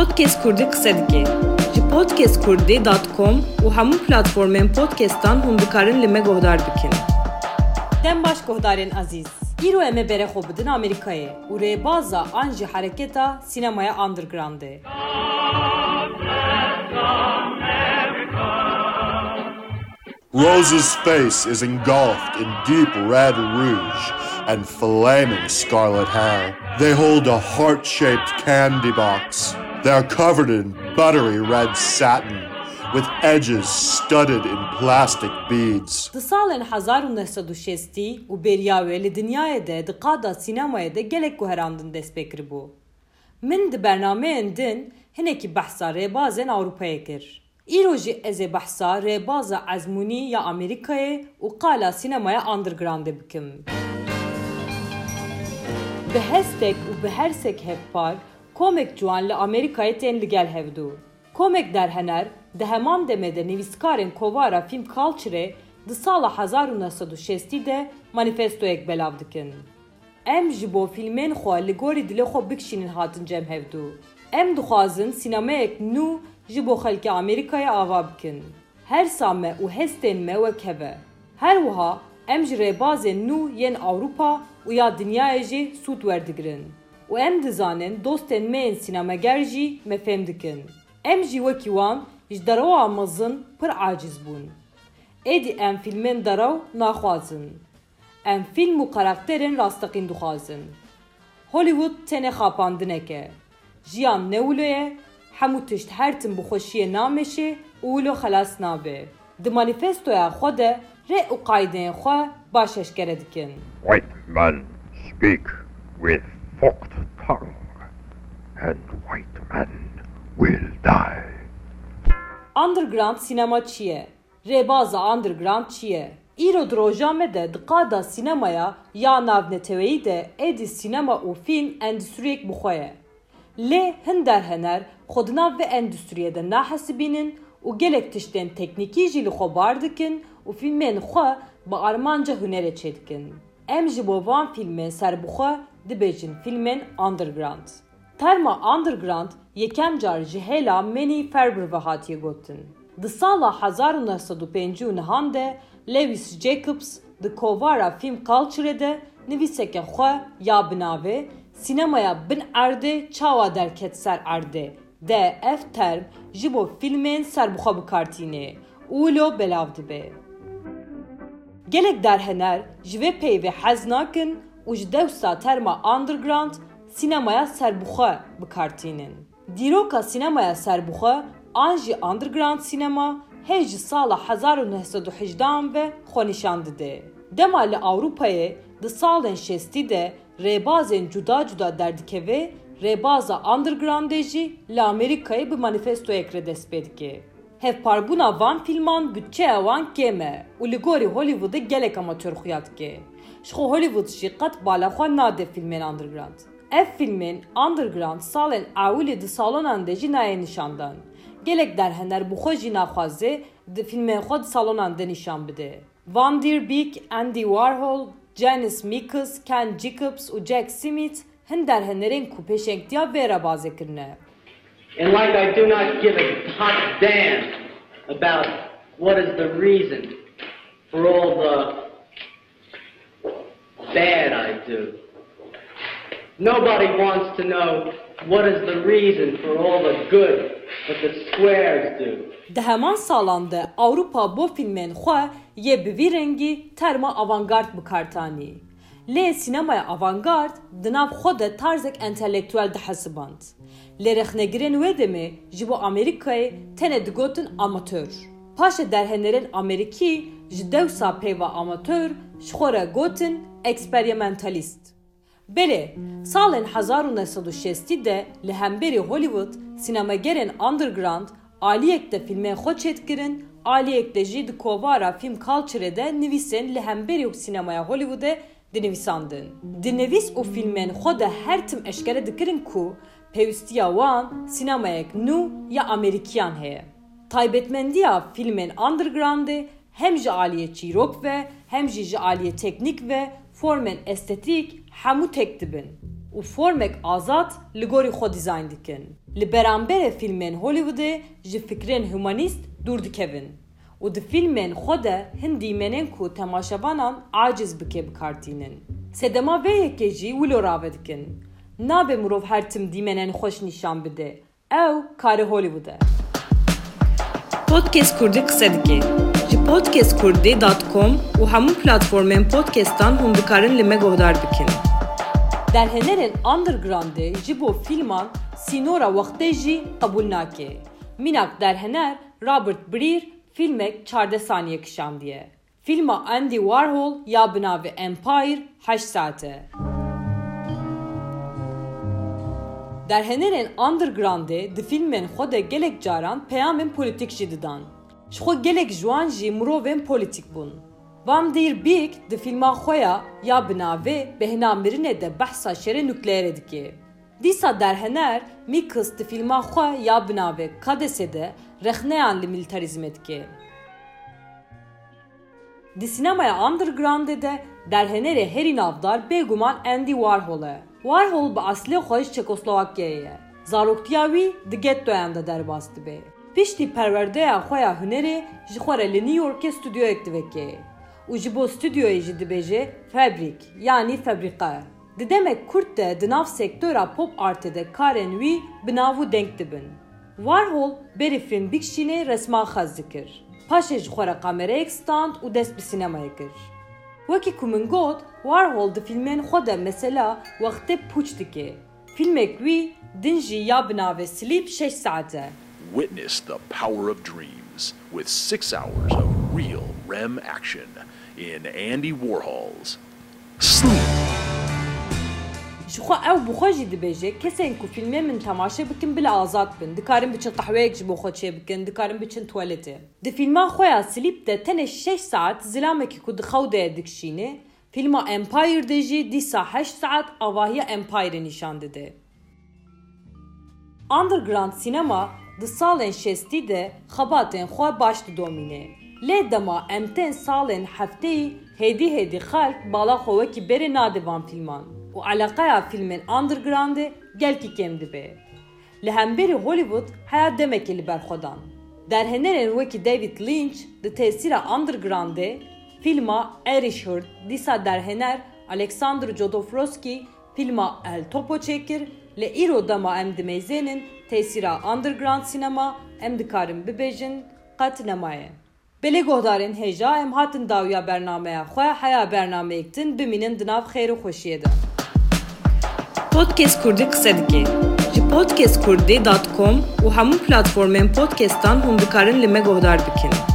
Podcast Kurdî qise dike. Ji podcastkurdî.com û hemû platformên podcastan hûn dikarin li me guhdar bikin. Dem baş guhdarên azîz. Îro em ê berexwe bidin Amerîkayê û rêbaza an jî hereketa sînemaya undergroundê. Rose's face is engulfed in deep red rouge and flaming scarlet hair. They hold a heart shaped candy box. They are covered in buttery red satin with edges studded in plastic beads. Di salên 1960 û beriya li dinyayê de di qada sînemayê de gelek guherandin dest pê. Min di bernameyên din hinekî behsa rêbazên Ewropayê kir. Îro jî ê behsa rêbaza ezmûnî ya Amerîkayê û qala sînemaya undergroundê bikim. Bi hestek û bi hersek li Amerîkayê tên li gel hevdû. Komek derhener, di heman demede nivîskarên kovara film Culture di sala 1960 de manifestoyek belav dikin. Em ji bo filmên xwe li gorî dilê xwe bikişînin hatin cem hevdû. Em dixwazin sînemeyek nû ji bo xelkê Amerîkayê ava. Her sa me û hestên me wek heve. Her wiha em ji rêbazên nû yên Ewropa û ya dinyayê jî sûd. Û em dizanin dostên me yên sînemeger jî me fêm dikin. Em jî wekî wan ji derewa mezin pir aciz bûn. Êdî em filmên derew naxwazin. Em film û karakterên rastaqîn dixwazin. Hollywood tenê xapandineke. Jiyan newilo ye, hemû tişt her tim bi xweşiyê nameşê û wilo xelas nabe. Di manîfestoya xwe de rê û qaydeyên xwe baş eşkere dikin. White men speak with forked tongue, and white men will die. Underground sinema çi ye? Rêbaza underground çi ye? Îro di roja me de di qada sînemaya ya navneteweyî de êdî sînema û film endüstriyek bixwe ye. Lê hin derhener xwe di nav vê endüstriyê de nahesibînin û gelek tiştên teknîkî jî li xwe bar dikin û filmên xwe bi armanca hunerê çêdikin. Em ji bo van filmên serbixwe dibêjin filmên underground. Terma underground yekem car ji hêla Manny Ferber ve hatiye gotin. Di sala 1950 nihan de Lewis Jacobs di kovara film culture de nivîseke xwe ya binavê sînemaya bin erdê çawa derket ser erdê de ev term ji bo filmên serbixwe bikartîne û lo belav. Gelek derhener ji vê peyvê û ji terma underground sînemaya serbixwe bikartînin. Dîroka sînemaya serbixwe an jî underground sînema hê ji sala 1918 ve xwe nîşan dide. Dema li Ewropayê di salên de rêbazên cuda cuda derdikeve rêbaza undergroundê jî li Amerîkayê bi manîfestoyek re dest pê. Hevparbûna van filman bütçeya wan kêm e û li gorî Hollywoodê gelek amatör xuya dike. Ji xwe Hollywood jî qet balaxwe nade filmên underground. Ev filmên underground salên awilê di salonan de jî nayê nîşandan. Gelek derhener bi xwe jî naxwaze di filmên xwe salonan de nîşan bide. Van der Beek, Andy Warhol, Janice Mikus, Ken Jacobs û Jack Smith hin derhenerên ku pêşengtiya vê re bazê kirine. And like I do not give a hot damn about what is the reason for all the bad I do. Nobody wants to know what is the reason for all the good that the squares do. Di heman salan de Awropa bo filmên xwe yê bi vî rengî terma avantgard bikartanî. Avantgard di nav xwe de tarzek entelektüel dihesiband. Lê rexnegirên wê demê ji bo Amerîkayê tenê digotin amatör. Paşê derhenerên Amerîkî ji dewsa pêva amatör ji xwe re gotin salên 1960 de li hemberî Hollywood sînemagerên underground aliyek de filmên xwe çêtkirin, aliyek de jî di kovara film culture de nivîsên li hemberî Hollywoodê dinivîsandin. Di nivîs û filmên xwe her tim eşkere dikirin ku pêwîstiya wan sînemayek nû ya Amerîkiyan heye. Taybetmendiya filmên undergroundê hem ji aliyê çîrok ve hem jî ji aliyê teknîk ve formên estetik hemû tek dibin. û formek azad li gorî xwe dîzayn dikin. Li beramberê fîlmên Hollywoodê ji fikrên humanîst dûr dikevin. Û di fîlmên xwe de hin dîmenên ku temaşevanan aciz bike bikartînin. Sedema vê yekê jî wilo rave dikin. Nabe mirov her tim dîmenên xweş nîşan bide. Ew karê Hollywood e. Podcast Kurdî qise dike. Ji podcastkurdî.com û hemû platformên podcastan hûn dikarin li me guhdar bikin. Derhenerên undergroundê ji bo fîlman sînora wextê jî qebûl nake. Mînak derhener Robert Breer fîlmek çarde saniye kişandiye. Fîlma Andy Warhol ya bi navê Empire 8 saat e. Derhenerên undergroundê di fîlmên xwe de gelek caran peyamên polîtîk jî didan. Ji xwe gelek ji wan jî mirovên polîtîk bûn. Van der Beek di fîlma xwe ya ya bi navê Behna Mirinê de behsa şerê nukleerê dike. Dîsa derhener Mikas di fîlma xwe ya bi navê Kadesê de rexneyan li militarizmê dike. Di sinemaya undergroundê de derhenerê herî navdar bêguman Andy Warhol e. Warhol bi aslê xwe ji ye. Zaroktiya wî di gettoyan de derbas dibe. Piştî perwerdeya xwe ya hunerê ji xwe re li New Yorkê stüdyoyek diveke. û ji bo stüdyoyê jî fabrik yanî febrîqa. Di demek Kurt de di nav sektora pop artê de karên wî bi nav û denk dibin. Warhol berî film bikişînê resma xez dikir. Paşê ji xwe re û dest bi sînemayê kir. Wekî ku got, Warhol di filmên xwe mesela wextê pûç dike. Filmek wî din ya bi navê Sleep 6 saat e. Witness the power of dreams with six hours of real REM action in Andy Warhol's Sleep. Xwe jî dibêje kesên ku filmê min temaşe bikin bila azad bin. Dikarin biçin qehweyek ji bo xwe çê bikin, dikarin biçin tuwaletê. Di filma xwe ya Sleep de tenê 6 saat zilamekî ku di xewdeye dikişîne, filma Empire de jî dîsa 8 saat avahiya Empire'ê nîşan dide. Underground sinema di salên şestî de xebatên xwe baş didomîne. Dema em tên salên hefteyî hêdî hêdî xelk bala xwe wekî berê nadivan filman û eleqeya filmên undergroundê gelkî kêm dibe. Li hemberî Hollywood heya demekê li ber xwe dan. Derhenerên wekî David Lynch di tesîra undergroundê filma Erishhurd dîsa derhener Alexander Jodorowsky filma El Topo çêkir li îro dema em dimêzênin tesîra underground sinema em dikarin bibêjin qet nemaye. Belê guhdarên hêja em hatin dawiya bernameya xwe heya bernameyek tin bimînin di nav xêr û xweşiyê de. Podcast Kurdî qise dike. Ji podcastkurdî.com û hemû platformên podcastan hûn dikarin li me guhdar bikin.